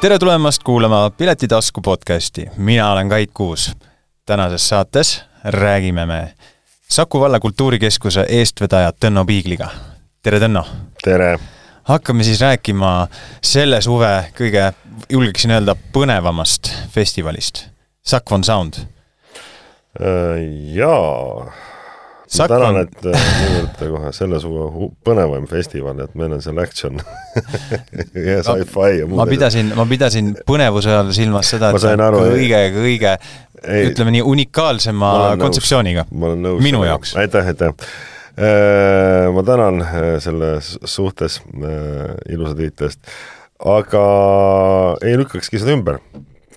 tere tulemast kuulama Piletitasku podcasti, mina olen Kait Kuus. tänases saates räägime me Saku valla kultuurikeskuse eestvedaja Tõnno Piigliga. tere, Tõnno! tere! hakkame siis rääkima selle suve kõige, julgeksin öelda, põnevamast festivalist, Sack on Sound. Äh, jaa ma tänan, et äh, niivõrd kohe selle suve põnevaim festival, et meil on seal action. Ja sci-fi ja muud. ma pidasin, ma pidasin põnevuse all silmas seda, et aru, kõige, kõige ei, ütleme nii, unikaalsema kontseptsiooniga. minu jaoks. aitäh, aitäh. Äh, ma tänan äh, selle suhtes ilusa tiitli eest, aga ei lükkakski seda ümber.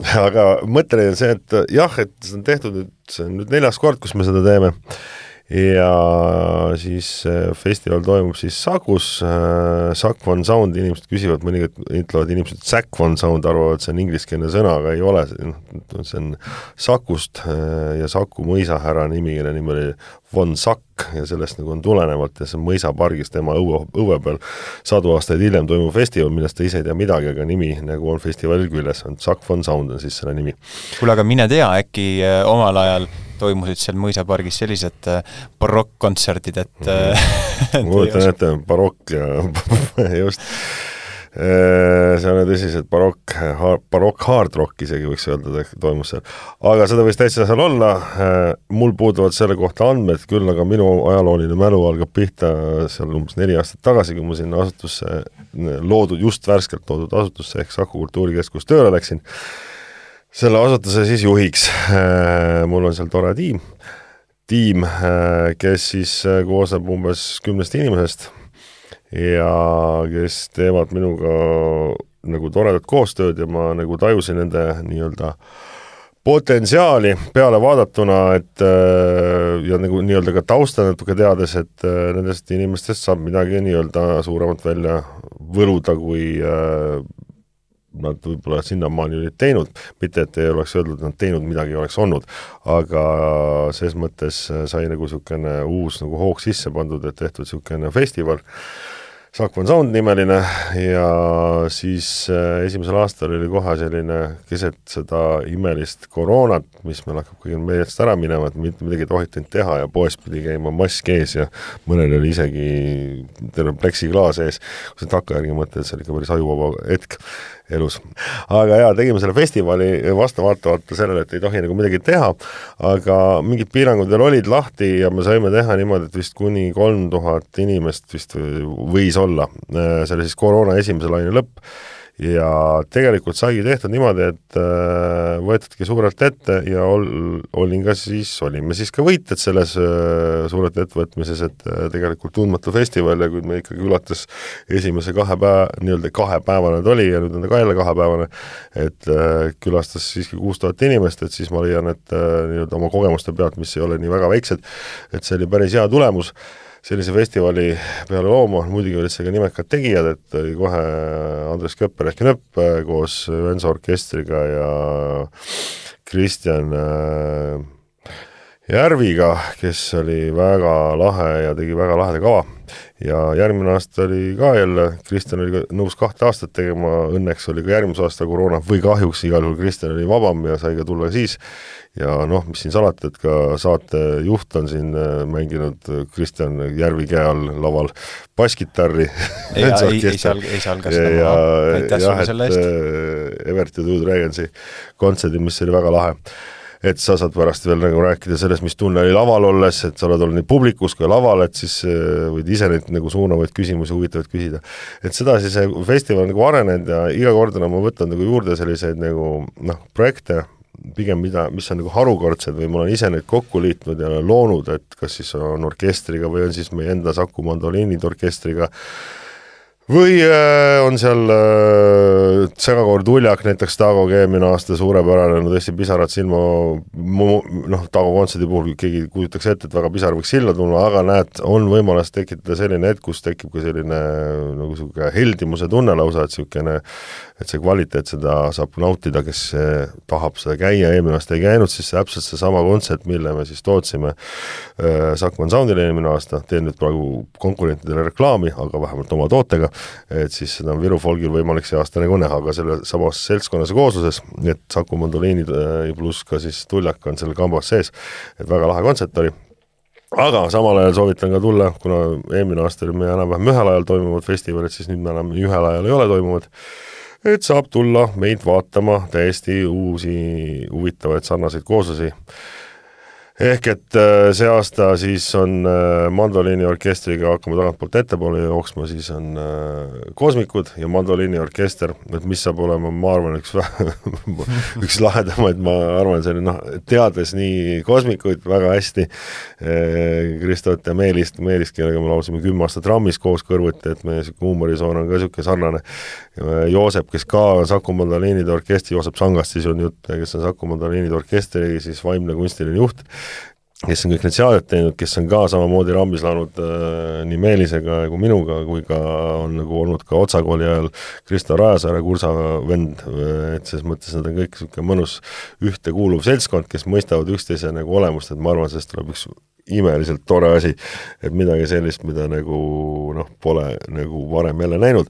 Aga mõte oli see, et jah, et see on tehtud nüüd, see on nüüd neljas kord, kus me seda teeme ja siis äh, festival toimub siis Sagus, äh, Sack One Sound, inimesed küsivad, mõnikord ütlevad inimesed Sack One Sound, arvavad, see on ingliskeelne sõna, aga ei ole, see on Sakust äh, ja Saku mõisahärra nimi, kelle nimi oli von Sack ja sellest nagu on tulenevalt ja see on mõisapargis tema õue, õue peal. Sadu aastaid hiljem toimuv festival, millest ta ise ei tea midagi, aga nimi nagu on festivalil küljes, on Sack One Sound on siis selle nimi. kuule, aga mine tea, äkki omal ajal toimusid seal mõisapargis sellised äh, barokkkontserdid, et mm. ma kujutan ette, barokk ja just äh, seal oli tõsiselt barokk, barokk hard rock isegi võiks öelda, toimus seal. aga seda võis täitsa seal olla, mul puuduvad selle kohta andmed, küll aga minu ajalooline mälu algab pihta seal umbes neli aastat tagasi, kui ma sinna asutusse, loodud, just värskelt loodud asutusse ehk Saku Kultuurikeskus tööle läksin selle asutuse siis juhiks. Äh, mul on seal tore tiim, tiim, äh, kes siis äh, koosneb umbes kümnest inimesest ja kes teevad minuga nagu toredat koostööd ja ma nagu tajusin nende nii-öelda potentsiaali peale vaadatuna, et ja nagu nii-öelda ka tausta natuke teades, et nendest inimestest saab midagi nii-öelda suuremat välja võluda, kui nad võib-olla sinnamaani olid teinud, mitte et ei oleks öeldud, et nad teinud midagi oleks olnud, aga ses mõttes sai nagu niisugune uus nagu hoog sisse pandud, et tehtud niisugune festival, Sack One Sound nimeline ja siis äh, esimesel aastal oli kohe selline keset seda imelist koroonat, mis meil hakkab kõigil meelest ära minema, et mitte midagi ei tohtinud teha ja poes pidi käima mask ees ja mõnel oli isegi terve pleksiklaas ees, kui sa takkajärgi mõtled, see oli ikka päris ajuvaba hetk elus. aga jaa, tegime selle festivali vastu vaatamata sellele, et ei tohi nagu midagi teha, aga mingid piirangud veel olid lahti ja me saime teha niimoodi, et vist kuni kolm tuhat inimest vist võis olla, see oli siis koroona esimese laine lõpp ja tegelikult saigi tehtud niimoodi, et äh, võetudki suurelt ette ja ol-, olin ka siis, olime siis ka võitjad selles äh, suurelt ettevõtmises, et äh, tegelikult tundmatu festival ja kui me ikkagi ulatas esimese kahe päeva, nii-öelda kahepäevane ta oli ja nüüd on ta ka jälle kahepäevane, et külastas siiski kuus tuhat inimest, et siis ma leian, et nii-öelda oma kogemuste pealt, mis ei ole nii väga väiksed, et see oli päris hea tulemus sellise festivali peale looma, muidugi olid seal ka nimekad tegijad, et oli kohe Andres Köpper ehk Nöpp äh, koos Venso orkestriga ja Kristjan äh, Järviga, kes oli väga lahe ja tegi väga laheda kava. Ja järgmine aasta oli ka jälle, Kristjan oli nõus kahte aastat tegema, õnneks oli ka järgmise aasta koroona või kahjuks igal juhul Kristjan oli vabam ja sai ka tulla siis ja noh, mis siin salata, et ka saatejuht on siin äh, mänginud äh, Kristjan Järvi käe all laval basskitarri. ei, ei, ei salga, ei salga seda maha, aitäh sulle selle eest. Äh, Evert ja Tuud Regensi kontserdi, mis oli väga lahe et sa saad pärast veel nagu rääkida sellest, mis tunne oli laval olles, et sa oled olnud nii publikus kui laval, et siis võid ise neid nagu suunavaid küsimusi, huvitavaid küsida. et sedasi see festival nagu arenenud ja iga kord enam ma võtan nagu juurde selliseid nagu noh, projekte, pigem mida, mis on nagu harukordsed või ma olen ise neid kokku liitnud ja loonud, et kas siis on orkestriga või on siis meie enda Saku mandoliinid orkestriga või äh, on seal äh, segakoor Tuljak, näiteks Taago eelmine aasta suurepärane, no tõesti pisarad silma, noh, Taago kontserdi puhul keegi kujutaks ette, et väga pisar võiks silma tulla, aga näed, on võimalus tekitada selline hetk, kus tekib ka selline nagu niisugune heldimuse tunne lausa, et niisugune et see kvaliteet, seda saab nautida, kes tahab seda käia, eelmine aasta ei käinud, siis täpselt seesama kontsert, mille me siis tootsime äh, Sakman Soundile eelmine aasta, teen nüüd praegu konkurentidele reklaami, aga vähemalt oma tootega, et siis seda on Viru folgil võimalik see aasta nagu näha ka selle samas seltskonnas ja koosluses, et Saku mandoliinid pluss ka siis tuljak on seal kambas sees, et väga lahe kontsert oli. Aga samal ajal soovitan ka tulla, kuna eelmine aasta oli meil enam-vähem ühel ajal toimuvad festivalid, siis nüüd me enam ühel ajal ei ole toimuvad, et saab tulla meid vaatama täiesti uusi huvitavaid sarnaseid kooslusi ehk et äh, see aasta siis on äh, mandoliiniorkestriga, hakkame tagantpoolt ettepoole jooksma, siis on äh, Kosmikud ja mandoliiniorkester, et mis saab olema, ma arvan, üks üks lahedamaid, ma arvan, see oli noh, teades nii Kosmikuid väga hästi, Kristot ja Meelist, Meelist, kellega me laulsime kümme aastat RAM-is koos kõrvuti, et meie niisugune huumorisoon on ka niisugune sarnane, Joosep, kes ka on Saku mandoliinide orkestri, Joosep Sangast siis on jutt, kes on Saku mandoliinide orkestri siis vaimne kunstiline juht, kes on kõik need seaded teinud, kes on ka samamoodi rambis laulnud äh, nii Meelisega kui minuga, kui ka on nagu olnud ka Otsakooli ajal Kristo Rajasaare kursa vend, et selles mõttes nad on kõik niisugune mõnus ühtekuuluv seltskond, kes mõistavad üksteise nagu olemust, et ma arvan, sellest tuleb üks imeliselt tore asi, et midagi sellist, mida nagu noh, pole nagu varem jälle näinud.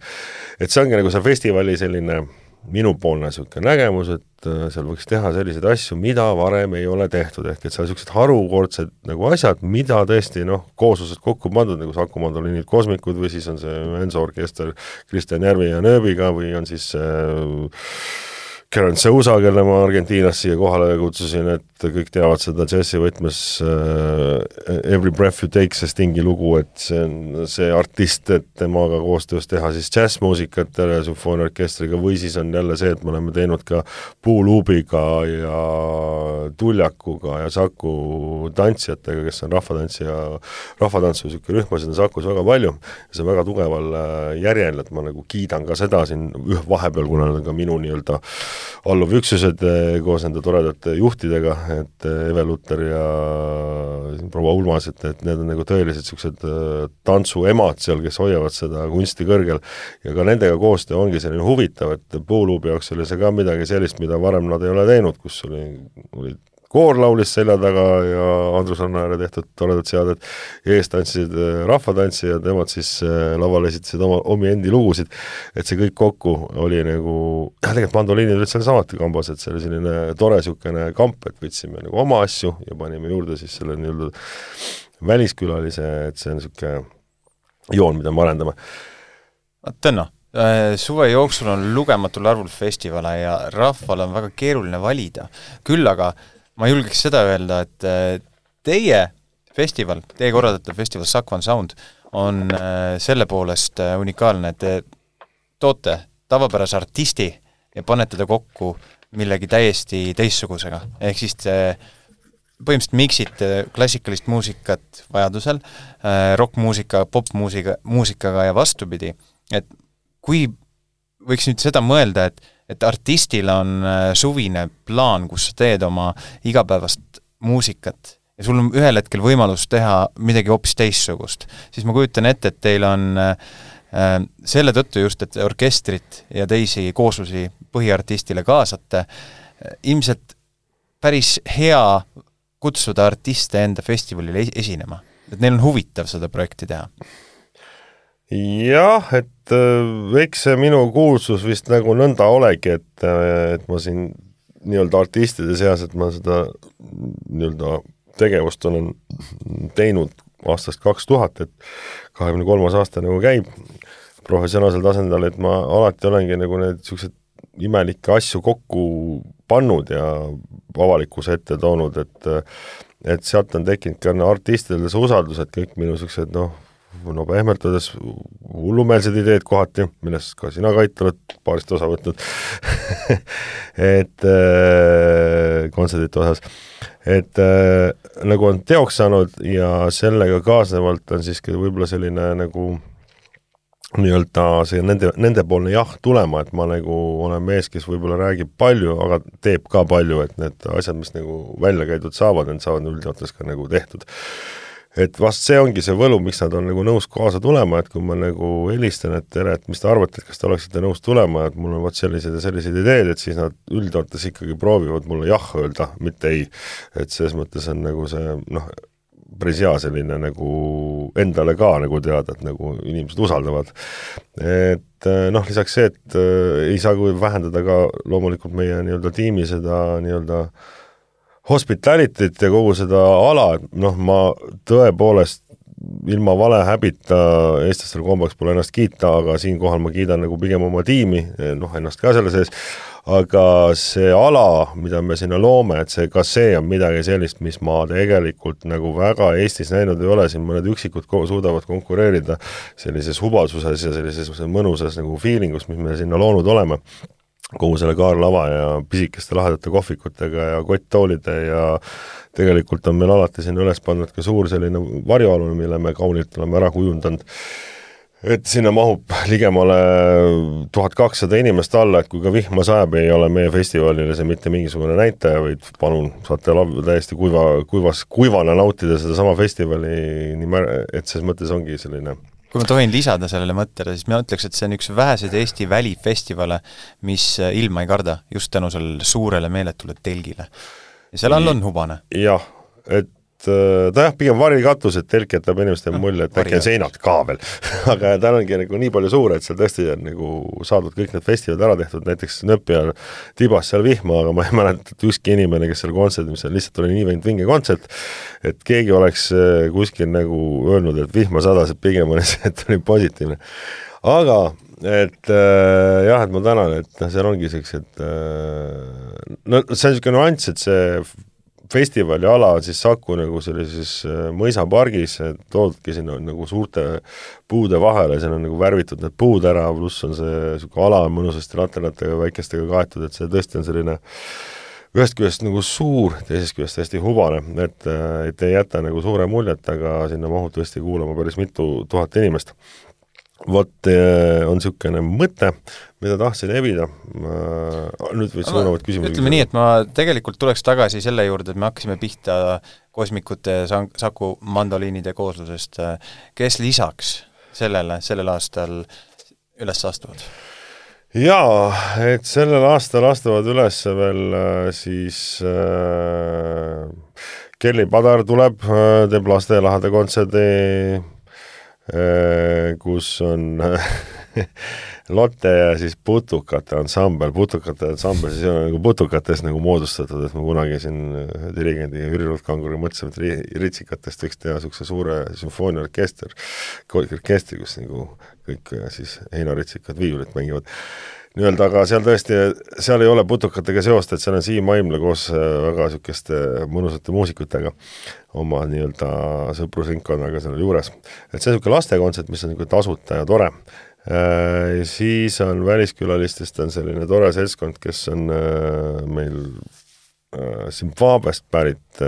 et see ongi nagu see festivali selline minupoolne niisugune nägemus, et äh, seal võiks teha selliseid asju, mida varem ei ole tehtud, ehk et seal niisugused harukordsed nagu asjad, mida tõesti noh, kooslused kokku pandud, nagu Saku mandoliinid Kosmikud või siis on see Enso orkester Kristjan Järvi ja Nööbiga või on siis äh, Karen Sousa, kelle ma Argentiinast siia kohale kutsusin, et kõik teavad seda džässi võtmes uh, Every breath you take, see Stingi lugu, et see on see artist, et temaga koostöös teha siis džässmuusikat sümfooniaorkestriga või siis on jälle see, et me oleme teinud ka Puuluubiga ja Tuljakuga ja Saku tantsijatega, kes on rahvatantsija, rahvatantsu niisugune rühmasid on Sakus väga palju. Ja see on väga tugeval äh, järjel, et ma nagu kiidan ka seda siin vahepeal, kuna nad on ka minu nii-öelda alluvüksused eh, koos nende toredate juhtidega, et eh, Eve Lutter ja proua Ulmas, et, et need on nagu tõelised niisugused eh, tantsuemad seal, kes hoiavad seda kunsti kõrgel. Ja ka nendega koostöö ongi selline huvitav, et Puuluubi jaoks oli see ka midagi sellist, mida varem nad ei ole teinud, kus oli, olid koor laulis selja taga ja Andrus Annaääre tehtud toredad seaded, ees tantsisid äh, rahvatantsijad, nemad siis äh, laval esitasid oma, omi endi lugusid, et see kõik kokku oli nagu, jah, tegelikult mandoliinid olid seal samuti kambas, et see oli selline tore niisugune kamp, et võtsime nagu oma asju ja panime juurde siis selle nii-öelda väliskülalise, et see on niisugune joon, mida me arendame. Tõnno äh, suve jooksul on lugematul arvul festivale ja rahval on väga keeruline valida. küll aga äh, ma julgeks seda öelda, et äh, teie festival, teie korraldatav festival One Sound on äh, selle poolest äh, unikaalne, et te toote tavapärase artisti ja panete ta kokku millegi täiesti teistsugusega, ehk siis te põhimõtteliselt miksite klassikalist muusikat vajadusel rokkmuusika, popmuusika, muusikaga ja vastupidi, et kui võiks nüüd seda mõelda, et et artistil on äh, suvine plaan, kus sa teed oma igapäevast muusikat ja sul on ühel hetkel võimalus teha midagi hoopis teistsugust, siis ma kujutan ette, et teil on äh, äh, selle tõttu just, et orkestrit ja teisi kooslusi põhiartistile kaasate, ilmselt päris hea kutsuda artiste enda festivalile esinema. et neil on huvitav seda projekti teha jah, et äh, eks see minu kuulsus vist nagu nõnda olegi, et, äh, et ma siin nii-öelda artistide seas, et ma seda nii-öelda tegevust olen teinud aastast kaks tuhat, et kahekümne kolmas aasta nagu käib professionaalsel tasandil, et ma alati olengi nagu need niisugused imelikke asju kokku pannud ja avalikkuse ette toonud, et et sealt on tekkinud ka artistidel see usaldus, et kõik minu niisugused noh, no pehmelt öeldes hullumeelsed ideed kohati, millest ka sina, Kait, oled paarist osa võtnud. Et äh, kontserdite osas, et äh, nagu on teoks saanud ja sellega kaasnevalt on siiski võib-olla selline nagu nii-öelda see nende, nendepoolne jah tulema, et ma nagu olen mees, kes võib-olla räägib palju, aga teeb ka palju, et need asjad, mis nagu välja käidud saavad, need saavad üldjoontes ka nagu tehtud et vast see ongi see võlu, miks nad on nagu nõus kaasa tulema, et kui ma nagu helistan, et tere, et mis te arvate, et kas te oleksite nõus tulema, et mul on vot sellised ja sellised ideed, et siis nad üldjoontes ikkagi proovivad mulle jah öelda, mitte ei. et selles mõttes on nagu see noh, päris hea selline nagu endale ka nagu teada, et nagu inimesed usaldavad. et noh, lisaks see, et ei saa vähendada ka loomulikult meie nii-öelda tiimi seda nii-öelda hospitality't ja kogu seda ala, et noh, ma tõepoolest ilma vale häbita eestlastel kombeks pole ennast kiita, aga siinkohal ma kiidan nagu pigem oma tiimi, noh, ennast ka selle sees, aga see ala, mida me sinna loome, et see, ka see on midagi sellist, mis ma tegelikult nagu väga Eestis näinud ei ole, siin mõned üksikud ko suudavad konkureerida sellises hubasuses ja sellises mõnusas nagu feelingus, mis me sinna loonud oleme kogu selle kaarlava ja pisikeste lahedate kohvikutega ja kotttoolide ja tegelikult on meil alati sinna üles pandud ka suur selline varjualune, mille me kaunilt oleme ära kujundanud. et sinna mahub ligemale tuhat kakssada inimest alla, et kui ka vihma sajab, ei ole meie festivalile see mitte mingisugune näitaja, vaid palun, saate täiesti kuiva, kuivas, kuivana nautida sedasama festivali nii mär-, et ses mõttes ongi selline kui ma tohin lisada sellele mõttele, siis ma ütleks, et see on üks väheseid Eesti välifestivale, mis ilma ei karda, just tänu sellele suurele meeletule telgile ja seal all on hubane. jah, et äh, ta jah, pigem varikatus, et telk jätab inimestele no, mulje, et äkki on seinad ka veel aga ta ongi nagu nii palju suur, et seal tõesti on nagu saadud kõik need festivalid ära tehtud, näiteks Nõpjal tibas seal vihma, aga ma ei mäleta, et ükski inimene, kes seal kontserdil, mis seal lihtsalt oli nii vinge kontsert, et keegi oleks äh, kuskil nagu öelnud, et vihma sadas, et pigem oli see, et oli positiivne. aga et äh, jah, et ma tänan, et noh, seal ongi siuksed äh, no see on niisugune nüanss, et see festivali ala on siis Saku nagu sellises äh, mõisapargis, toodudki sinna nagu suurte puude vahele, seal on nagu värvitud need puud ära, pluss on see niisugune ala on mõnusasti laternatega väikestega kaetud, et see tõesti on selline ühest küljest nagu suur, teisest küljest hästi hubane, et, et ei jäta nagu suure muljet, aga sinna mahub tõesti kuulama päris mitu tuhat inimest vot eh, on niisugune mõte, mida tahtsin evida, nüüd võid suunavad küsimusi ütleme nii, et ma tegelikult tuleks tagasi selle juurde, et me hakkasime pihta kosmikute ja Saku mandoliinide kooslusest, kes lisaks sellele sellel aastal üles astuvad? jaa, et sellel aastal astuvad üles veel äh, siis äh, Kelly Padar tuleb, äh, teeb lastelahade kontserdi kus on Lotte ja siis putukate ansambel, putukate ansambel siis on nagu putukatest nagu moodustatud, et ma kunagi siin dirigendi Jüri Rutkanguri mõtlesime, et ritsikatest võiks teha niisuguse suure sümfooniaorkester, orkestri, kus nagu kõik siis heinarritsikad viiulit mängivad nii-öelda, aga seal tõesti, seal ei ole putukatega seost, et seal on Siim Aimla koos äh, väga niisuguste mõnusate muusikutega oma nii-öelda sõprusringkonnaga seal juures. et see on niisugune lastekontsert, mis on niisugune tasuta ja tore. Äh, siis on väliskülalistest on selline tore seltskond, kes on äh, meil Zimbabwest pärit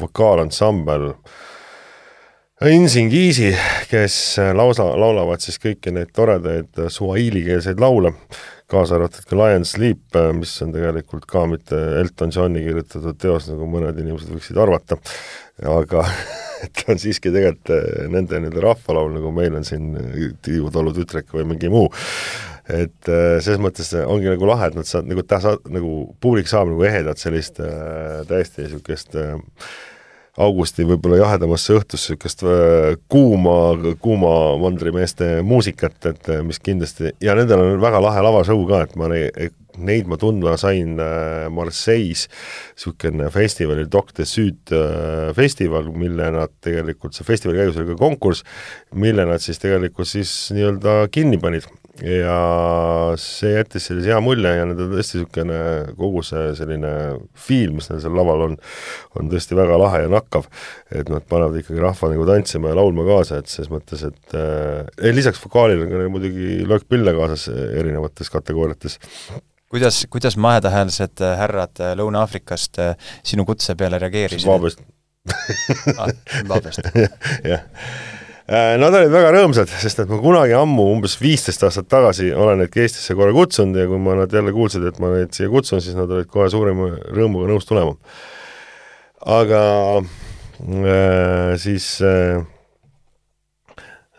vokaalansambel äh, Insingiisi, kes lausa, laulavad siis kõiki neid toredaid suahiilikeelseid laule, kaasa arvatud ka Lion Sleep, mis on tegelikult ka mitte Elton Johni kirjutatud teos, nagu mõned inimesed võiksid arvata, aga et on siiski tegelikult nende nii-öelda rahvalaul, nagu meil on siin Tiiu Talu tütrek või mingi muu, et selles mõttes ongi nagu lahe, et nad saavad nagu, nagu publik saab nagu ehedat sellist äh, täiesti niisugust äh, augusti võib-olla jahedamasse õhtusse niisugust äh, kuuma, kuuma mandrimeeste muusikat, et äh, mis kindlasti, ja nendel on väga lahe lavashow ka, et ma neid, neid ma tundma sain äh, Marseille's, niisugune festivalil Doc de Sud festival, mille nad tegelikult, see festivali käigus oli ka konkurss, mille nad siis tegelikult siis nii-öelda kinni panid ja see jättis sellise hea mulje ja need on tõesti niisugune kogu see selline feel, mis neil seal laval on, on tõesti väga lahe ja nakkav. et nad panevad ikkagi rahva nagu tantsima ja laulma kaasa, et selles mõttes, et äh, lisaks vokaalile on ka muidugi löökpille kaasas erinevates kategooriates kuidas, kuidas mahedahäälised härrad Lõuna-Aafrikast sinu kutse peale reageerisid? Zimbabwest ah, Zimbabwest jah Äh, nad olid väga rõõmsad, sest et ma kunagi ammu, umbes viisteist aastat tagasi olen neid Eestisse korra kutsunud ja kui ma nad jälle kuulsid, et ma neid siia kutsun, siis nad olid kohe suurima rõõmuga nõus tulema. aga äh, siis äh,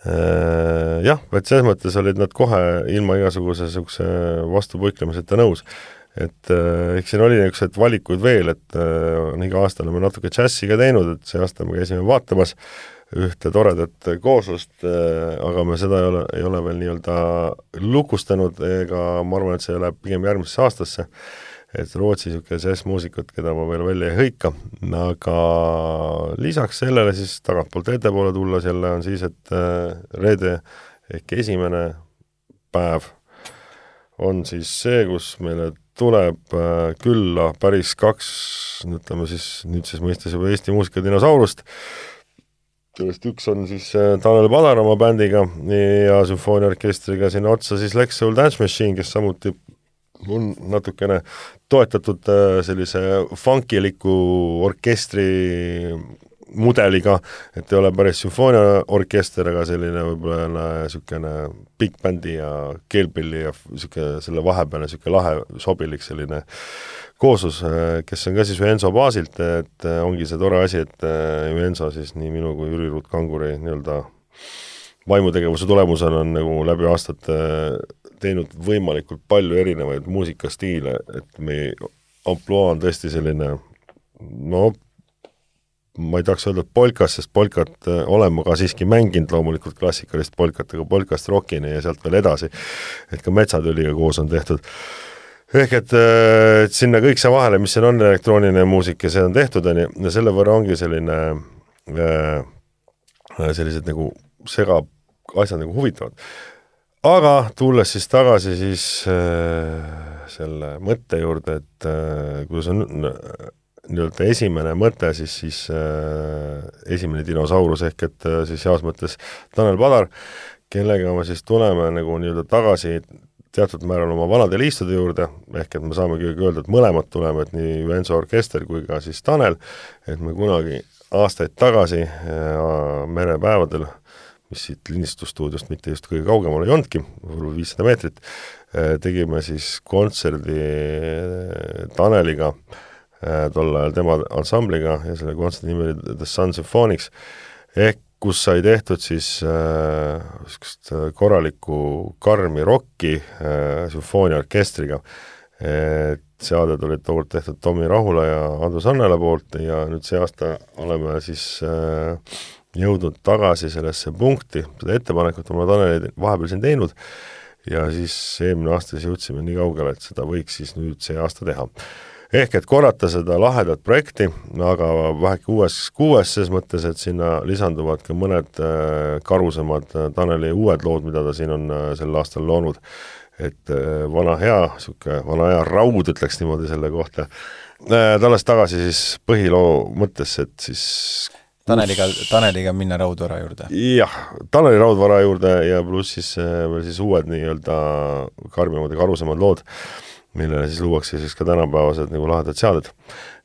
äh, jah, et selles mõttes olid nad kohe ilma igasuguse niisuguse vastupuiklemiseta nõus et äh, eks siin oli niisuguseid valikuid veel, et äh, on iga aasta oleme natuke džässi ka teinud, et see aasta me käisime vaatamas ühte toredat kooslust, äh, aga me seda ei ole, ei ole veel nii-öelda lukustanud ega ma arvan, et see läheb pigem järgmisesse aastasse, et Rootsi niisugune džässmuusikud, keda ma veel välja ei hõika, aga lisaks sellele siis tagantpoolt ettepoole tulles jälle on siis, et reede ehk esimene päev on siis see, kus meile tuleb äh, külla päris kaks, ütleme siis nüüdses mõistes juba Eesti muusikadinosaurust, kellest üks on siis äh, Tanel Padar oma bändiga ja sümfooniaorkestriga sinna otsa siis Lex Soul Dance Machine, kes samuti on natukene toetatud äh, sellise funkiliku orkestri mudeliga, et ei ole päris sümfooniaorkester, aga selline võib-olla niisugune big bändi ja keelpilli ja niisugune selle vahepealne niisugune lahe, sobilik selline kooslus, kes on ka siis Enso baasilt, et ongi see tore asi, et Enso siis nii minu kui Jüri Ruut Kanguri nii-öelda vaimutegevuse tulemusena on nagu läbi aastate teinud võimalikult palju erinevaid muusikastiile, et meie ampluaa on tõesti selline no ma ei tahaks öelda polkas, sest polkat äh, olen ma ka siiski mänginud, loomulikult klassikalist polkat, aga polkast rokini ja sealt veel edasi. et ka Metsatüliga koos on tehtud. Ehk et, äh, et sinna kõik see vahele, mis siin on, elektrooniline muusika, see on tehtud, on ju, ja selle võrra ongi selline äh, sellised nagu sega, asjad nagu huvitavad. aga tulles siis tagasi siis äh, selle mõtte juurde, et äh, kuidas on äh, nii-öelda esimene mõte siis, siis äh, esimene dinosaurus ehk et äh, siis heas mõttes Tanel Padar, kellega me siis tuleme nagu nii-öelda tagasi teatud määral oma vanade liistude juurde, ehk et me saamegi öelda, et mõlemad tuleme, et nii Venso orkester kui ka siis Tanel, et me kunagi aastaid tagasi äh, merepäevadel, mis siit lindistusstuudiost mitte just kõige kaugemal ei olnudki, võib-olla viissada meetrit äh,, tegime siis kontserdi äh, Taneliga tol ajal tema ansambliga ja selle kontserdi nimi oli The Sun Symphonics, ehk kus sai tehtud siis niisugust äh, korralikku karmi rokki äh, sümfooniaorkestriga. et seaded olid tookord tehtud Tommy Rahula ja Andrus Annela poolt ja nüüd see aasta oleme siis äh, jõudnud tagasi sellesse punkti, seda ettepanekut oleme Taneli vahepeal siin teinud, ja siis eelmine aasta siis jõudsime nii kaugele, et seda võiks siis nüüd see aasta teha ehk et korrata seda lahedat projekti, aga väheke uues kuues, ses mõttes, et sinna lisanduvad ka mõned äh, karusemad äh, Taneli uued lood, mida ta siin on äh, sel aastal loonud. et vana hea, niisugune vana hea raud, ütleks niimoodi selle kohta, tulles tagasi siis põhiloo mõttesse, et siis Taneliga, Taneliga minna raudvara juurde? jah, Taneli raudvara juurde ja pluss siis siis uued nii-öelda karmimad ja karusemad lood millele siis luuakse siis ka tänapäevased nagu lahedad seaded.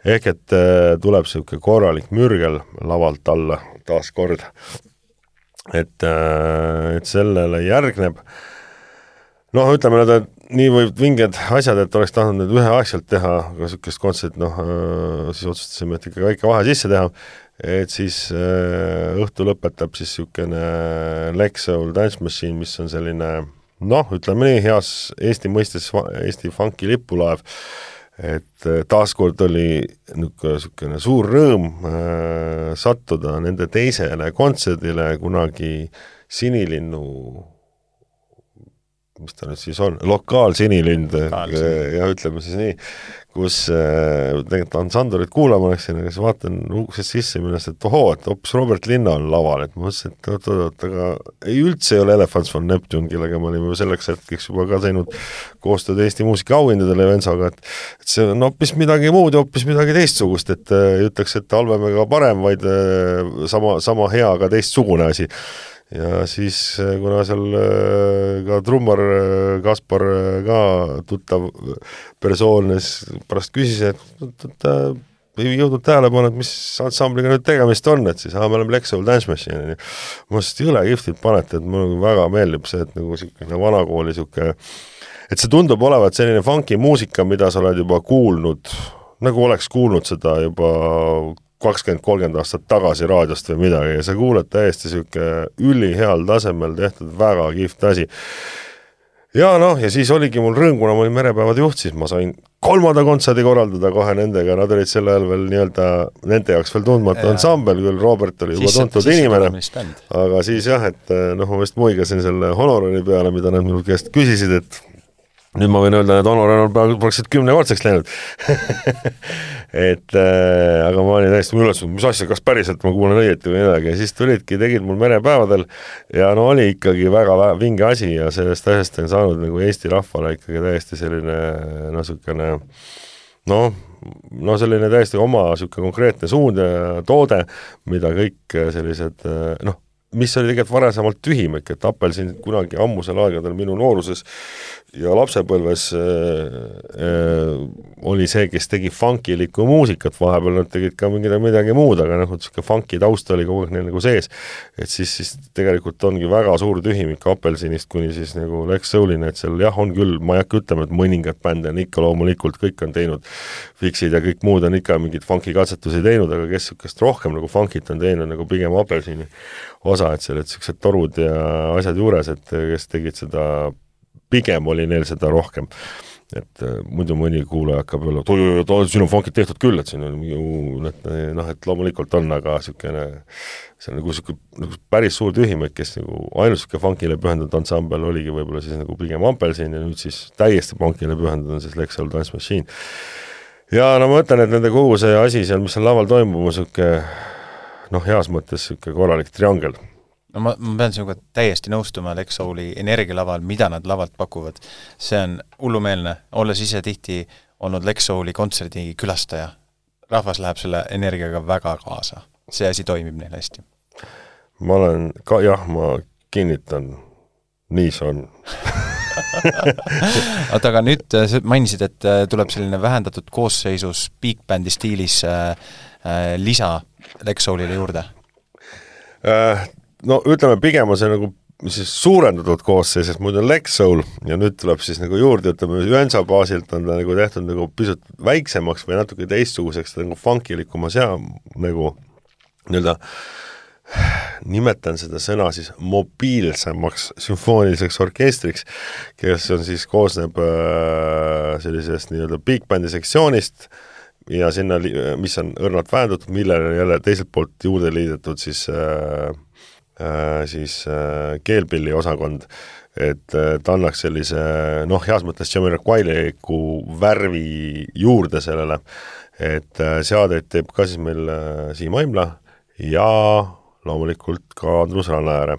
ehk et äh, tuleb niisugune korralik mürgel lavalt alla taaskord. et, äh, et sellele järgneb noh, ütleme nüüd, et nii võib vinged asjad, et oleks tahtnud need üheaegselt teha, aga niisugust kontserti noh, äh, siis otsustasime, et ikka väike vahe sisse teha, et siis õhtu lõpetab siis niisugune Lex Soul Dance Machine, mis on selline noh, ütleme nii, heas Eesti mõistes Eesti funki lipulaev, et äh, taaskord oli niisugune suur rõõm äh, sattuda nende teisele kontserdile kunagi Sinilinnu mis ta nüüd siis on, lokaalsinilind, jah, ütleme siis nii, kus äh, tegelikult ansandurit kuulama läksin, aga siis vaatan uksest sisse minnes, et ohoo, et hoopis Robert Linna on laval, et ma mõtlesin, et oot-oot, aga ei üldse ei ole Elephants von Neptune, kellega me olime selleks hetkeks juba ka teinud koostööd Eesti muusikaauhindadele Vensaga, et et see on hoopis midagi muud ja hoopis midagi teistsugust, et ei ütleks, et halvem ega parem, vaid sama, sama hea, aga teistsugune asi ja siis, äh, kuna seal äh, ka trummar äh, Kaspar ka tuttav persoon, siis pärast küsis, et, et ei jõudnud tähele panna, et mis ansambliga nüüd tegemist on, et siis aa, me oleme Lexol Dance Machine, on ju. ma mõtlesin, et jõle kihvtilt panete, et mulle väga meeldib see, et nagu niisugune vanakooli niisugune et see tundub olevat selline funky muusika, mida sa oled juba kuulnud, nagu oleks kuulnud seda juba kakskümmend, kolmkümmend aastat tagasi raadiost või midagi ja sa kuuled täiesti niisugune üliheal tasemel tehtud väga kihvt asi. ja noh, ja siis oligi mul rõõm, kuna ma olin merepäevade juht, siis ma sain kolmanda kontserdi korraldada kohe nendega, nad olid sel ajal veel nii-öelda nende jaoks veel tundmatu ansambel, küll Robert oli juba tuntud inimene, aga siis jah, et noh, ma vist muigasin selle honorari peale, mida nad minu käest küsisid, et nüüd ma võin öelda, et honorar on praktiliselt kümnekordseks läinud. Et äh, aga ma olin täiesti üllatunud, mis asja, kas päriselt ma kuulen õieti või midagi. Ja siis tulidki, tegid mul merepäevadel ja no oli ikkagi väga vinge asi ja sellest asjast on saanud nagu Eesti rahvale ikkagi täiesti selline niisugune noh, no selline täiesti oma niisugune konkreetne suund ja toode, mida kõik sellised noh, mis oli tegelikult varasemalt tühimik, et Apelsin kunagi ammusel aegadel minu nooruses ja lapsepõlves äh, äh, oli see, kes tegi funkilikku muusikat, vahepeal nad tegid ka mingit midagi muud, aga noh, niisugune funki taust oli kogu aeg neil nagu sees. et siis, siis tegelikult ongi väga suur tühimik Apelsinist kuni siis nagu Lex Soulini, et seal jah, on küll, ma ei hakka ütlema, et mõningad bände on ikka loomulikult, kõik on teinud, Fixid ja kõik muud on ikka mingeid funki katsetusi teinud, aga kes niisugust rohkem nagu funkit on teinud, nagu pigem Apelsini osa, et seal olid niisugused torud ja asjad juures, et kes tegid seda pigem oli neil seda rohkem. et äh, muidu mõni kuulaja hakkab jälle, et oi-oi-oi, siin on funkid tehtud küll, et siin on ju noh, noh, et loomulikult on, aga niisugune see on nagu niisugune nagu päris suur tühimik, kes nagu ainult niisugune funkile pühendunud ansambel oligi võib-olla siis nagu pigem Ampelsin ja nüüd siis täiesti funkile pühendunud on siis Lexel Dance Machine. ja no ma ütlen, et nende kogu see asi seal, mis seal laval toimub, on niisugune noh, heas mõttes niisugune korralik triangel no ma, ma pean sinuga täiesti nõustuma Lex Souli energialaval, mida nad lavalt pakuvad. see on hullumeelne, olles ise tihti olnud Lex Souli kontserdi külastaja. rahvas läheb selle energiaga väga kaasa, see asi toimib neil hästi. ma olen ka, jah, ma kinnitan, nii see on oota, aga nüüd äh, sa mainisid, et äh, tuleb selline vähendatud koosseisus big bändi stiilis äh, äh, lisa Lex Soulile juurde äh,? No ütleme, pigem on see nagu siis suurendatud koosseis, sest muidu on Lex Soul ja nüüd tuleb siis nagu juurde, ütleme, Jönsa baasilt on ta nagu tehtud nagu pisut väiksemaks või natuke teistsuguseks, nagu funkilikumas ja nagu nii-öelda nimetan seda sõna siis mobiilsemaks sümfooniliseks orkestriks, kes on siis, koosneb äh, sellisest nii-öelda big bändi sektsioonist ja sinna, mis on õrnalt vähendatud, millele jälle teiselt poolt juurde liidetud siis Äh, siis äh, keelpilli osakond, et äh, ta annaks sellise noh, heas mõttes Jamiroquai'liku värvi juurde sellele, et seadeid teeb ka siis meil Siim Aimla ja loomulikult ka Andrus Rannaääre.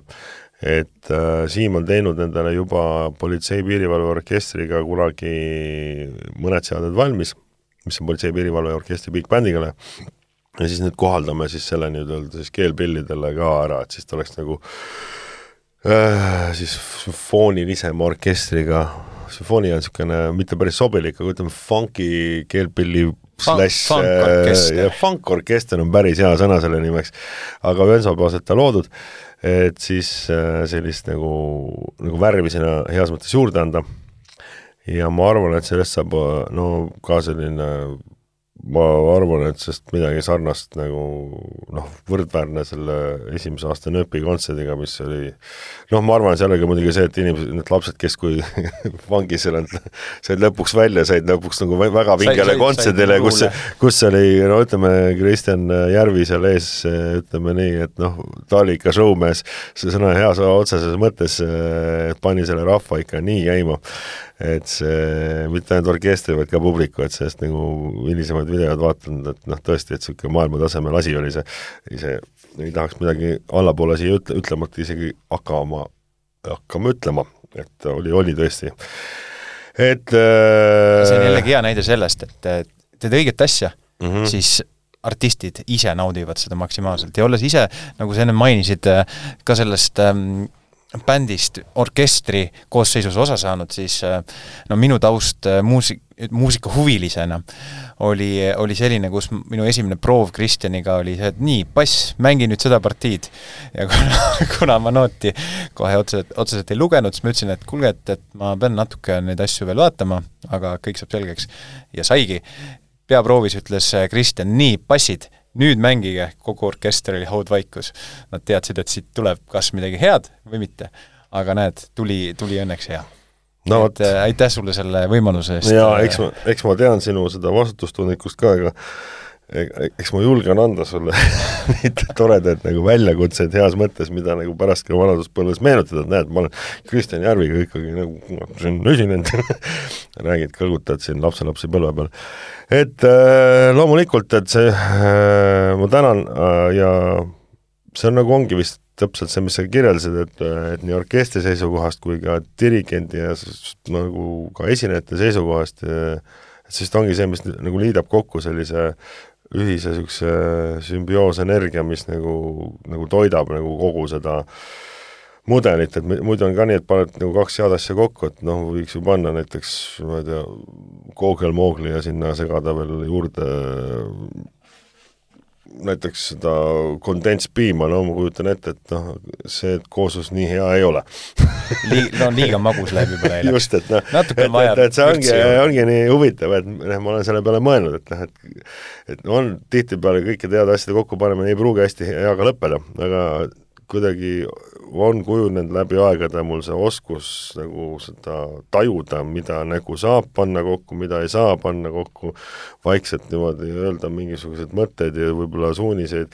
et Siim on teinud endale juba Politsei-Piirivalveorkestriga kunagi mõned seaded valmis, mis on Politsei-Piirivalveorkestri big bändile ja siis nüüd kohaldame siis selle nii-öelda siis keelpillidele ka ära, et siis ta oleks nagu äh, siis sümfoonilisema orkestriga, sümfoonia on niisugune mitte päris sobilik, aga ütleme, funky keelpilli slash äh, ja funkorkester on päris hea sõna selle nimeks, aga Venso baaselt ta loodud, et siis äh, sellist nagu, nagu värvi sinna heas mõttes juurde anda. ja ma arvan, et sellest saab no ka selline ma arvan, et sest midagi sarnast nagu noh, võrdväärne selle esimese aasta nööpi kontserdiga, mis oli noh, ma arvan, seal oli muidugi see, et inimesed, need lapsed, kes kui vangis seal said lõpuks välja, said lõpuks nagu väga vingele kontserdile, kus, kus oli no ütleme, Kristjan Järvi seal ees, ütleme nii, et noh, ta oli ikka showmees, see sõna heas otseses mõttes, et pani selle rahva ikka nii käima et see mitte ainult orkestri, vaid ka publiku, et sellest nagu hilisemaid videod vaatanud, et noh, tõesti, et niisugune maailmatasemel asi oli see, ise ei tahaks midagi allapoole siia ütle, ütlemata isegi hakkama, hakkama ütlema, et oli, oli tõesti. et äh, see on jällegi hea näide sellest, et teed õiget asja mm, -hmm. siis artistid ise naudivad seda maksimaalselt ja olles ise, nagu sa enne mainisid, ka sellest ähm, bändist orkestri koosseisus osa saanud, siis äh, no minu taust äh, muusik, muusikahuvilisena oli, oli selline, kus minu esimene proov Kristjaniga oli see, et nii, bass, mängi nüüd seda partiid. ja kuna, kuna ma nooti kohe otseselt, otseselt ei lugenud, siis ma ütlesin, et kuulge, et, et ma pean natuke neid asju veel vaatama, aga kõik saab selgeks. ja saigi. peaproovis ütles Kristjan, nii, bassid nüüd mängige, kogu orkester oli haudvaikus. Nad teadsid, et siit tuleb kas midagi head või mitte. aga näed, tuli, tuli õnneks hea no,. et äh, aitäh sulle selle võimaluse eest. jaa, eks ma, eks ma tean sinu seda vastutustundlikkust ka, ega eks ma julgen anda sulle neid toredaid nagu väljakutseid heas mõttes, mida nagu pärast ka vanaduspõlves meenutada, et näed, ma olen Kristjan Järviga ikkagi nagu siin esinenud räägid, kõlgutad siin lapselapsi põlve peal. et äh, loomulikult, et see äh,, ma tänan äh, ja see on nagu ongi vist täpselt see, mis sa kirjeldasid, et, et nii orkestri seisukohast kui ka dirigendi ja nagu ka esinejate seisukohast, siis ta ongi see, mis nagu liidab kokku sellise ühise niisuguse sümbioosenergia, mis nagu, nagu toidab nagu kogu seda mudelit, et muidu on ka nii, et paned nagu kaks head asja kokku, et noh, võiks ju panna näiteks, ma ei tea, Google-Moogli ja sinna segada veel juurde näiteks seda kondentspiima, no ma kujutan ette, et noh, see kooslus nii hea ei ole Lii-, no liiga magus läheb juba neile. just, et noh, et, et, et see ongi, ongi nii huvitav, et noh, ma olen selle peale mõelnud, et noh, et et on tihtipeale kõikide heade asjade kokkupanemine ei pruugi hästi hea ka lõppeda, aga kuidagi on kujunenud läbi aegade mul see oskus nagu seda tajuda, mida nagu saab panna kokku, mida ei saa panna kokku, vaikselt niimoodi öelda mingisuguseid mõtteid ja võib-olla suuniseid,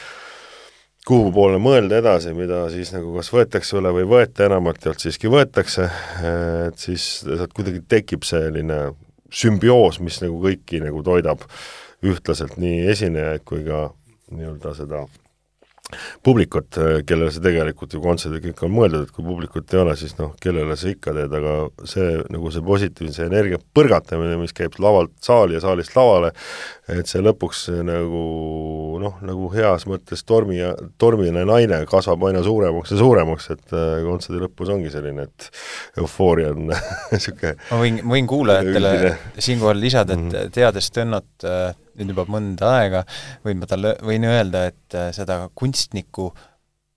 kuhu poole mõelda edasi, mida siis nagu kas võetakse üle või ei võeta, enamalt jaolt siiski võetakse, et siis sealt kuidagi tekib selline sümbioos, mis nagu kõiki nagu toidab ühtlaselt, nii esinejaid kui ka nii-öelda seda publikut, kellele see tegelikult ju kontserdid kõik on mõeldud, et kui publikut ei ole, siis noh, kellele sa ikka teed, aga see nagu see positiivse energia põrgatamine, mis käib lavalt saali ja saalist lavale, et see lõpuks nagu noh, nagu heas mõttes tormi tormine naine kasvab aina suuremaks ja suuremaks, et äh, kontserdi lõpus ongi selline, et eufooria on niisugune ma võin, võin kuulajatele siinkohal lisada, et mm -hmm. teades Tõnnot äh, nüüd juba mõnda aega, võin ma talle, võin öelda, et äh, seda kunstniku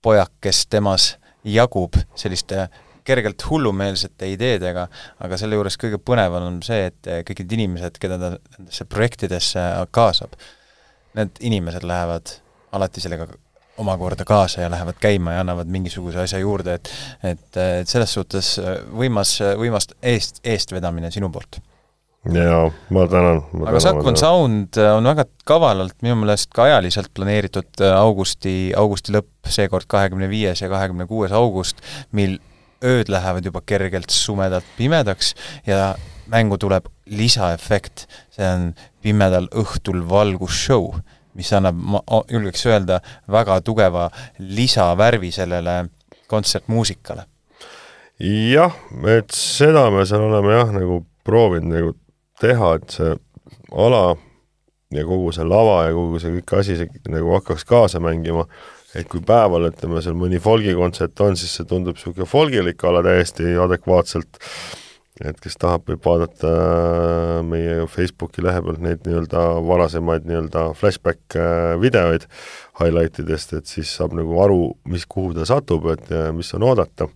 pojakest temas jagub selliste kergelt hullumeelsete ideedega, aga selle juures kõige põnevam on see, et äh, kõik need inimesed, keda ta nendesse projektidesse kaasab, need inimesed lähevad alati sellega omakorda kaasa ja lähevad käima ja annavad mingisuguse asja juurde, et et, et selles suhtes võimas, võimas eest, eestvedamine sinu poolt jaa, ma tänan. aga Sakon Sound äh, on väga kavalalt minu meelest ka ajaliselt planeeritud äh, augusti, augusti lõpp, seekord kahekümne viies ja kahekümne kuues august, mil ööd lähevad juba kergelt sumedalt pimedaks ja mängu tuleb lisaefekt, see on pimedal õhtul valgusshow, mis annab, ma julgeks öelda, väga tugeva lisavärvi sellele kontsertmuusikale. jah, et seda me seal oleme jah, nagu proovinud nagu teha, et see ala ja kogu see lava ja kogu see kõik asi see, nagu hakkaks kaasa mängima, et kui päeval, ütleme, seal mõni folgikontsert on, siis see tundub niisugune folgilik ala täiesti adekvaatselt, et kes tahab, võib vaadata äh, meie Facebooki lehe pealt neid nii-öelda varasemaid nii-öelda flashback äh, videoid highlight idest, et siis saab nagu aru, mis, kuhu ta satub, et mis on oodata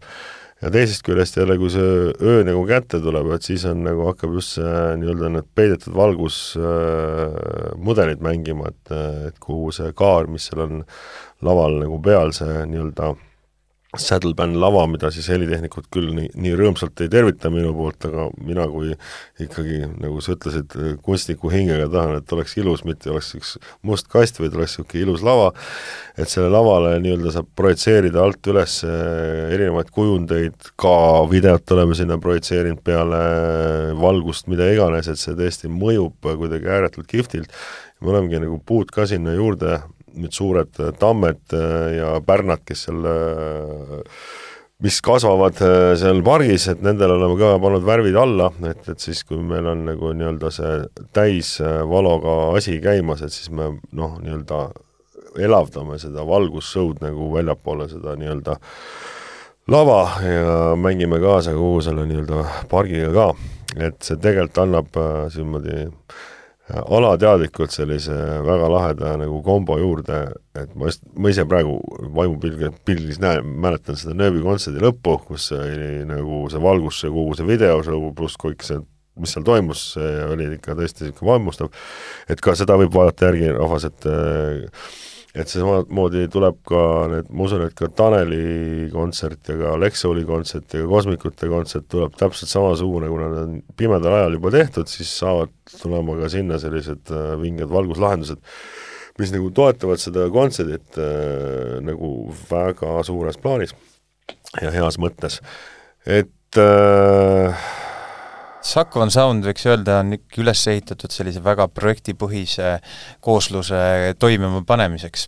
ja teisest küljest jälle, kui see öö nagu kätte tuleb, et siis on nagu, hakkab just see nii-öelda need peidetud valgusmudelid äh, mängima, et, et kuhu see kaar, mis seal on laval nagu peal, see nii-öelda äh, saddleband lava, mida siis helitehnikud küll nii, nii rõõmsalt ei tervita minu poolt, aga mina kui ikkagi, nagu sa ütlesid, kunstniku hingega tahan, et oleks ilus, mitte oleks üks must kast, vaid oleks niisugune ilus lava, et selle lavale nii-öelda saab projitseerida alt üles eh, erinevaid kujundeid, ka videot oleme sinna projitseerinud peale valgust, mida iganes, et see tõesti mõjub kuidagi ääretult kihvtilt, me olemegi nagu puud ka sinna juurde need suured äh, tammed äh, ja pärnad, kes seal äh, mis kasvavad seal pargis, et nendele oleme ka pannud värvid alla, et, et siis, kui meil on nagu nii-öelda see täisvaloga asi käimas, et siis me noh, nii-öelda elavdame seda valgussõud nagu väljapoole seda nii-öelda lava ja mängime kaasa kogu selle nii-öelda pargiga ka, et see tegelikult annab niimoodi äh, alateadlikult sellise väga laheda nagu kombo juurde, et ma just, ma ise praegu vaimupilgis, pilgis näen, mäletan seda nööbi kontserdi lõppu, kus oli nagu see valgus ja kogu see videoshow pluss kõik see, mis seal toimus, see oli ikka tõesti niisugune vaimustav, et ka seda võib vaadata järgi rahvas, et et samamoodi tuleb ka need, ma usun, et ka Taneli kontsert ja ka Lexoli kontsert ja ka Kosmikute kontsert tuleb täpselt samasugune, kuna need on pimedal ajal juba tehtud, siis saavad tulema ka sinna sellised äh, vinged valguslahendused, mis nagu toetavad seda kontserdit äh, nagu väga suures plaanis ja heas mõttes. et äh, Suck One Sound, võiks öelda, on ikka üles ehitatud sellise väga projektipõhise koosluse toimima panemiseks.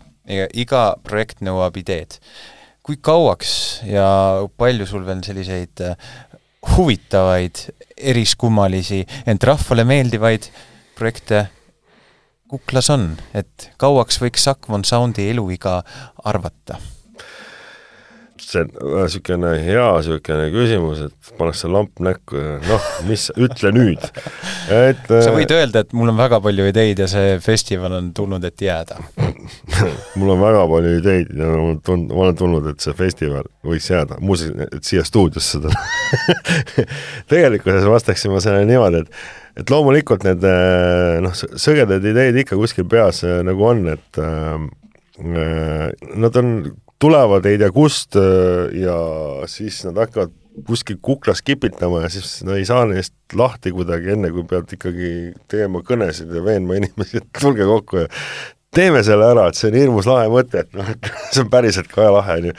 iga projekt nõuab ideed. kui kauaks ja palju sul veel selliseid äh, huvitavaid, eriskummalisi, ent rahvale meeldivaid projekte kuklas on, et kauaks võiks One Soundi eluiga arvata? See on niisugune hea niisugune küsimus, et pannakse lamp näkku ja noh, mis, ütle nüüd. et sa võid äh, öelda, et mul on väga palju ideid ja see festival on tulnud, et jääda. mul on väga palju ideid ja olen tund-, ma olen tulnud, et see festival võiks jääda, muuseas, et siia stuudiosse seda tegelikkuses vastaksin ma sellele niimoodi, et et loomulikult need äh, noh, sõgedad ideed ikka kuskil peas äh, nagu on, et äh, Nad on tulevad ei tea kust äh, ja siis nad hakkavad kuskil kuklas kipitama ja siis no ei saa neist lahti kuidagi, enne kui pead ikkagi tegema kõnesid ja veenma inimesi, et tulge kokku ja teeme selle ära, et see on hirmus lahe mõte, et noh, et see on päriselt ka lahe, on ju.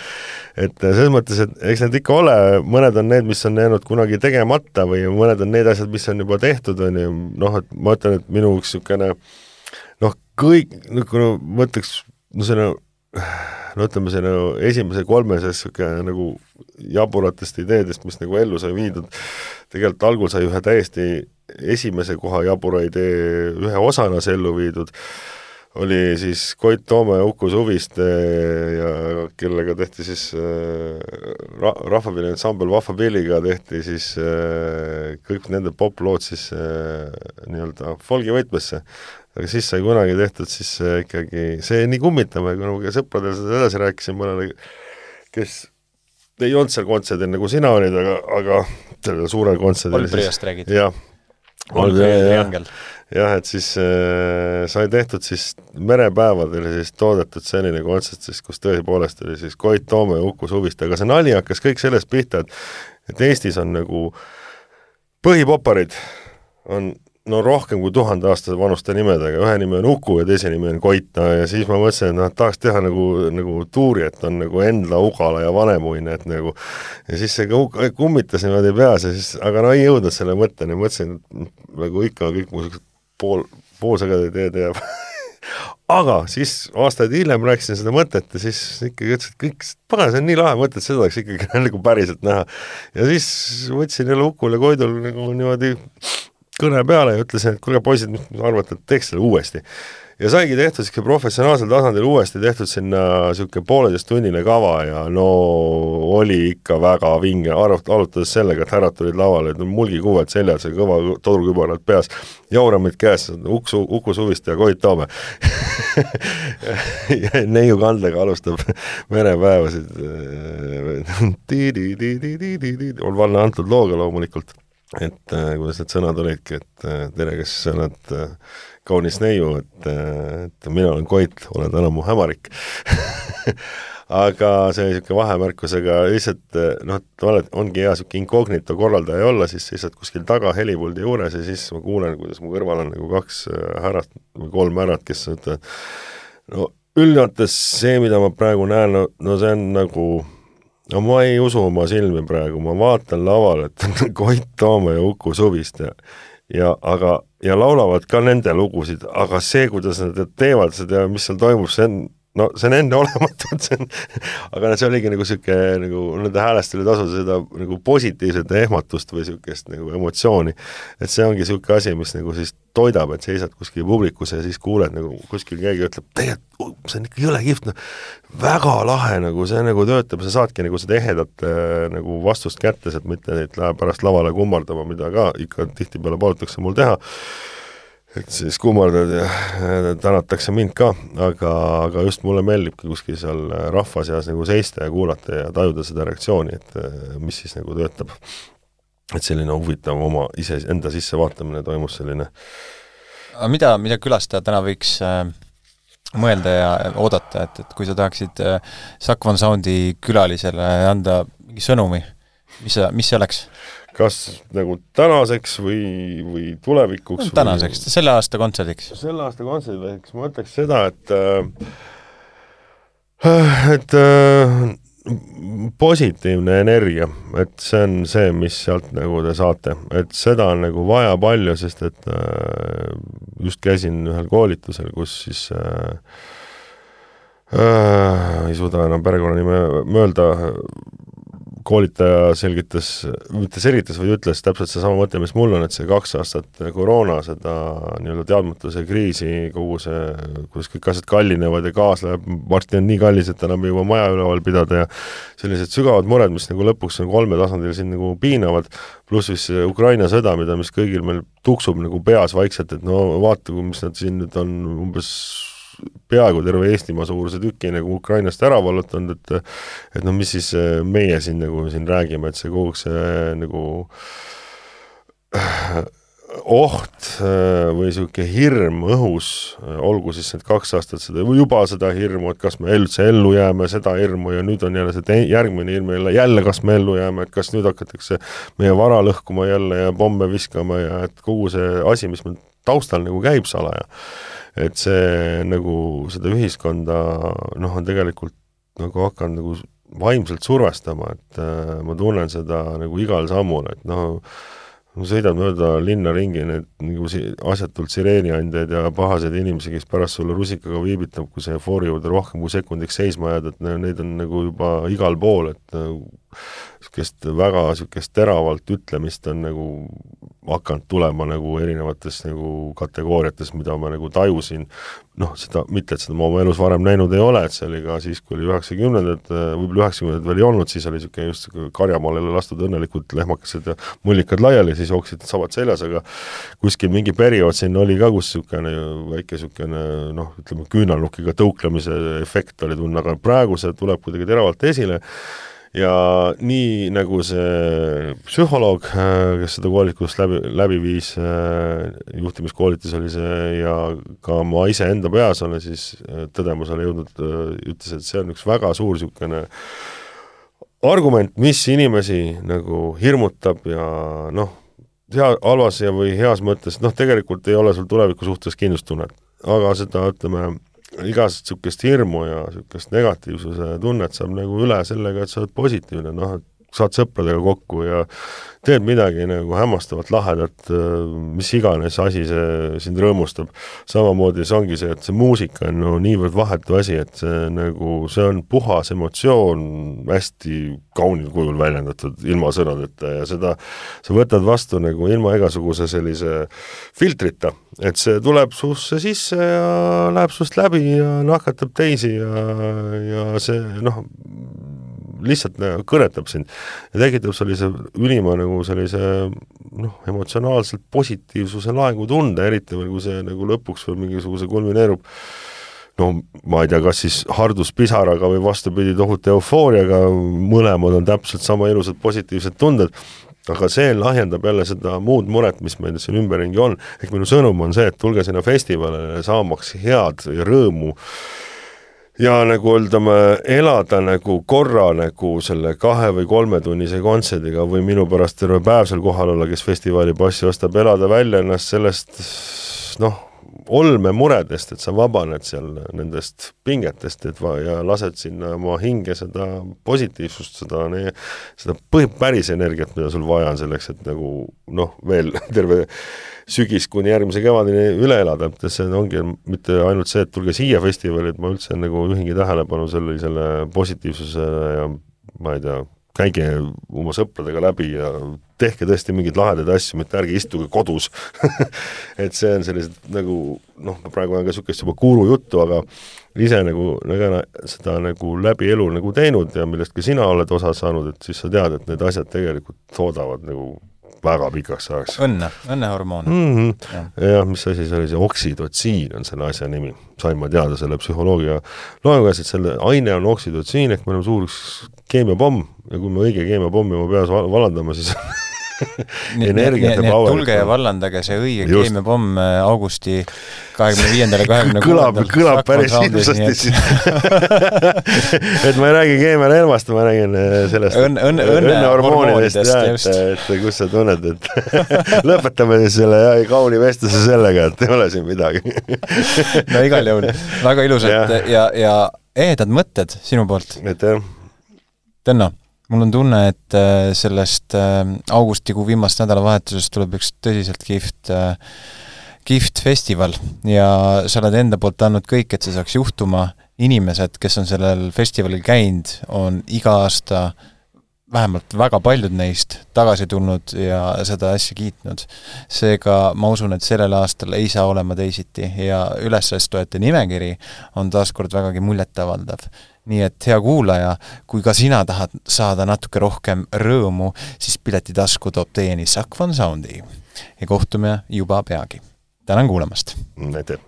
et selles mõttes, et eks need ikka ole, mõned on need, mis on jäänud kunagi tegemata või mõned on need asjad, mis on juba tehtud, on ju, noh, et ma ütlen, et minu üks niisugune noh, kõik, niisugune ma ütleks, no see no ütleme, see nagu esimese kolme sees niisugune nagu jaburatest ideedest, mis nagu ellu sai viidud, tegelikult algul sai ühe täiesti esimese koha jabura idee ühe osana see ellu viidud, oli siis Koit Toome Uku Suviste ja kellega tehti siis äh, ra-, rahvapilli ansambel Vahva Pilliga tehti siis äh, kõik nende poplood siis äh, nii-öelda folgi võtmesse aga siis sai kunagi tehtud siis ikkagi, see nii kummitav kui ma sõpradele seda edasi rääkisin, mõnele, kes ei olnud seal kontserdil nagu sina olid, aga, aga sellel suurel kontserdil Olbriast räägid? jah. jah, et siis äh, sai tehtud siis merepäevadel siis toodetud selline kontsert siis, kus tõepoolest oli siis Koit Toome ja Uku Suviste, aga see nali hakkas kõik sellest pihta, et et Eestis on nagu põhipoparid on no rohkem kui tuhande aasta vanuste nimedega, ühe nimi on Uku ja teise nimi on Koit, no ja siis ma mõtlesin, et noh, tahaks teha nagu, nagu tuuri, et on nagu Endla, Ugala ja Vanemuine, et nagu. ja siis see kummitas niimoodi peas ja siis, aga no ei jõudnud selle mõtteni, mõtlesin, et nagu ikka kõik mu niisugused pool, poolsagedad ideed jääb. aga siis aastaid hiljem rääkisin seda mõtet ja siis ikkagi ütles, et kõik, pagan, see on nii lahe mõte, et seda tahaks ikkagi nagu päriselt näha. ja siis võtsin jälle Ukul ja Koidul nagu niimoodi kõne peale ja ütlesin, et kuule poisid, mis arvate, et teeks selle uuesti. ja saigi tehtud niisugune professionaalsel tasandil uuesti tehtud sinna niisugune pooleteisttunnine kava ja no oli ikka väga vinge, arvat-, alustades sellega, et härrad tulid lavale, mulgikuued seljas ja kõva tolukübarad peas, jauramid käes, Uku, Uku Suviste ja Koit Toome. Neiu kandega alustab merepäevasid. On valne antud looga loomulikult et äh, kuidas need sõnad olidki, et äh, tere, kes sa oled äh, kaunis neiu, et äh,, et mina olen Koit, ole täna mu hämarik. Aga see niisugune vahemärkusega lihtsalt äh, noh, et oled, ongi hea niisugune incognito korraldaja olla, siis lihtsalt kuskil taga helipuldi juures ja siis ma kuulen, kuidas mu kõrval on nagu kaks äh, härrat või kolm härrat, kes ütlevad, no üldjoontes see, mida ma praegu näen, no, no see on nagu no ma ei usu oma silmi praegu, ma vaatan laval, et Koit Toome ja Uku Suviste ja aga, ja laulavad ka nende lugusid, aga see, kuidas nad teevad seda ja mis seal toimub, see on no see on enneolematu, et see on, aga see oligi nagu niisugune nagu nende häälest oli tasuda seda nagu positiivset ehmatust või niisugust nagu emotsiooni. et see ongi niisugune asi, mis nagu siis toidab, et seisad kuskil publikus ja siis kuuled nagu kuskil keegi ütleb, tegelikult see on ikka jõle kihvt, noh, väga lahe nagu, see nagu töötab, sa saadki nagu seda ehedat äh, nagu vastust kätte, sealt mitte neid läheb pärast lavale kummardama, mida ka ikka tihtipeale palutakse mul teha et siis kummardad ja tänatakse mind ka, aga, aga just mulle meeldibki kuskil seal rahva seas nagu seista ja kuulata ja tajuda seda reaktsiooni, et mis siis nagu töötab. et selline huvitav oma ise, enda sisse vaatamine toimus selline. aga mida, mida külastaja täna võiks äh, mõelda ja oodata, et, et kui sa tahaksid One Soundi külalisele anda mingi sõnumi, mis sa, mis see oleks? Kas nagu tänaseks või, või tulevikuks no,? tänaseks, selle aasta kontserdiks. selle aasta kontserdiks ma ütleks seda, et äh, et äh, positiivne energia, et see on see, mis sealt nagu te saate, et seda on nagu vaja palju, sest et äh, just käisin ühel koolitusel, kus siis äh, äh, ei suuda enam perekonnanime mõelda, koolitaja selgitas, mitte selgitas, vaid ütles täpselt seesama mõte, mis mul on, et see kaks aastat koroona, seda nii-öelda teadmatuse kriisi, kogu see, kuidas kõik asjad kallinevad ja gaas läheb, varsti on nii kallis, et enam ei jõua maja üleval pidada ja sellised sügavad mured, mis nagu lõpuks nagu kolmetasandil siin nagu piinavad, pluss siis Ukraina sõda, mida, mis kõigil meil tuksub nagu peas vaikselt, et no vaata, mis nad siin nüüd on umbes peaaegu terve Eestimaa suuruse tüki nagu Ukrainast ära vallutanud, et et noh, mis siis äh, meie siin nagu siin räägime, et see kogu see nagu äh, oht või niisugune hirm õhus, olgu siis need kaks aastat seda, juba seda hirmu, et kas me üldse ellu jääme, seda hirmu ja nüüd on jälle see tei-, järgmine hirm jälle, jälle kas me ellu jääme, et kas nüüd hakatakse meie vara lõhkuma jälle ja pomme viskama ja et kogu see asi, mis meil taustal nagu käib salaja et see nagu seda ühiskonda noh, on tegelikult nagu hakanud nagu vaimselt survestama, et äh, ma tunnen seda nagu igal sammul, et noh, sõidad mööda linna ringi, need nagu si-, asjatult sireeniandjaid ja pahaseid inimesi, kes pärast sulle rusikaga viibitab, kui sa foori juurde rohkem kui sekundiks seisma jääd, et neid on nagu juba igal pool, et niisugust väga niisugust teravalt ütlemist on nagu hakanud tulema nagu erinevates nagu kategooriates, mida ma nagu tajusin, noh, seda, mitte et seda ma oma elus varem näinud ei ole, et see oli ka siis, kui oli üheksakümnendad, võib-olla üheksakümnendad veel ei olnud, siis oli niisugune just karjamaale lastud õnnelikult lehmakesed ja mullikad laiali, siis jooksid sabad seljas, aga kuskil mingi periood siin oli ka, kus niisugune väike niisugune noh, ütleme küünalnukiga tõuklemise efekt oli tunda, aga praegu see tuleb kuidagi teravalt esile ja nii nagu see psühholoog, äh, kes seda koolitust läbi, läbi viis, äh, juhtimiskoolitus oli see ja ka ma iseenda peas olen siis äh, tõdemusele jõudnud, ütles, et see on üks väga suur niisugune argument, mis inimesi nagu hirmutab ja noh, hea, halvas ja või heas mõttes, noh, tegelikult ei ole sul tuleviku suhtes kindlustunnet, aga seda, ütleme, igast niisugust hirmu ja niisugust negatiivsuse tunnet saab nagu üle sellega, et sa oled positiivne, noh, et saad sõpradega kokku ja teed midagi nagu hämmastavalt lahedat, mis iganes asi see sind rõõmustab. samamoodi see ongi see, et see muusika on no niivõrd vahetu asi, et see nagu, see on puhas emotsioon, hästi kaunil kujul väljendatud, ilma sõnadeta ja seda sa võtad vastu nagu ilma igasuguse sellise filtrita, et see tuleb susse sisse ja läheb sust läbi ja nakatab teisi ja, ja see noh, lihtsalt kõnetab sind. Ja tekitab sellise ülima nagu sellise noh, emotsionaalselt positiivsuse laengutunde, eriti veel, kui see nagu lõpuks veel mingisuguse kulmineerub no ma ei tea, kas siis harduspisaraga või vastupidi, tohutu eufooriaga, mõlemad on täpselt sama ilusad positiivsed tunded, aga see lahjendab jälle seda muud muret, mis meil siin ümberringi on, ehk minu sõnum on see, et tulge sinna festivalile saamaks head rõõmu ja nagu ütleme, elada nagu korra nagu selle kahe või kolmetunnise kontserdiga või minu pärast terve päev seal kohal olla, kes festivali passi ostab, elada välja ennast sellest noh, olmemuredest, et sa vabaned seal nendest pingetest, et va-, ja lased sinna oma hinge seda positiivsust, seda, seda põhi-, päris energiat, mida sul vaja on selleks, et nagu noh, veel terve sügis kuni järgmise kevadeni üle elada, et see ongi mitte ainult see, et tulge siia festivali, et ma üldse nagu juhingi tähelepanu sellisele positiivsusele ja ma ei tea, käige oma sõpradega läbi ja tehke tõesti mingeid lahedaid asju, mitte ärge istuge kodus et see on sellised nagu noh, ma praegu olen ka niisugust juba guru juttu, aga ise nagu, nagu seda nagu läbi elu nagu teinud ja millest ka sina oled osa saanud, et siis sa tead, et need asjad tegelikult toodavad nagu väga pikaks ajaks. õnne, õnnehormoon mm. -hmm. jah ja,, mis asi see oli, see oksüdotsiin on selle asja nimi, sain ma teada selle psühholoogia loengu käest, et selle aine on oksüdotsiin ehk me oleme suur keemiapomm ja kui me õige keemiapommi oma peas vallandame, siis energiat ja power'it. tulge ja vallandage see õige keemiapomm augusti kahekümne viiendal ja kahekümne kõlab, kõlab päris hirmsasti siis et ma ei räägi keemiarelvast, ma räägin äh, sellest õnne, õnne, õnnehormoonidest ja et, et kus sa tunned, et lõpetame siis selle ja, kauni vestluse sellega, et ei ole siin midagi. No igal juhul, väga ilusad ja, ja, ja ehedad mõtted sinu poolt. aitäh! Tõnno mul on tunne, et äh, sellest äh, augustikuu viimast nädalavahetusest tuleb üks tõsiselt kihvt, äh, kihvt festival ja sa oled enda poolt andnud kõik, et see saaks juhtuma. inimesed, kes on sellel festivalil käinud, on iga aasta vähemalt väga paljud neist tagasi tulnud ja seda asja kiitnud. seega ma usun, et sellel aastal ei saa olema teisiti ja ülesastojate nimekiri on taaskord vägagi muljetavaldav nii et hea kuulaja, kui ka sina tahad saada natuke rohkem rõõmu, siis Piletitasku toob teieni Fun Soundi ja kohtume juba peagi. tänan kuulamast! aitäh!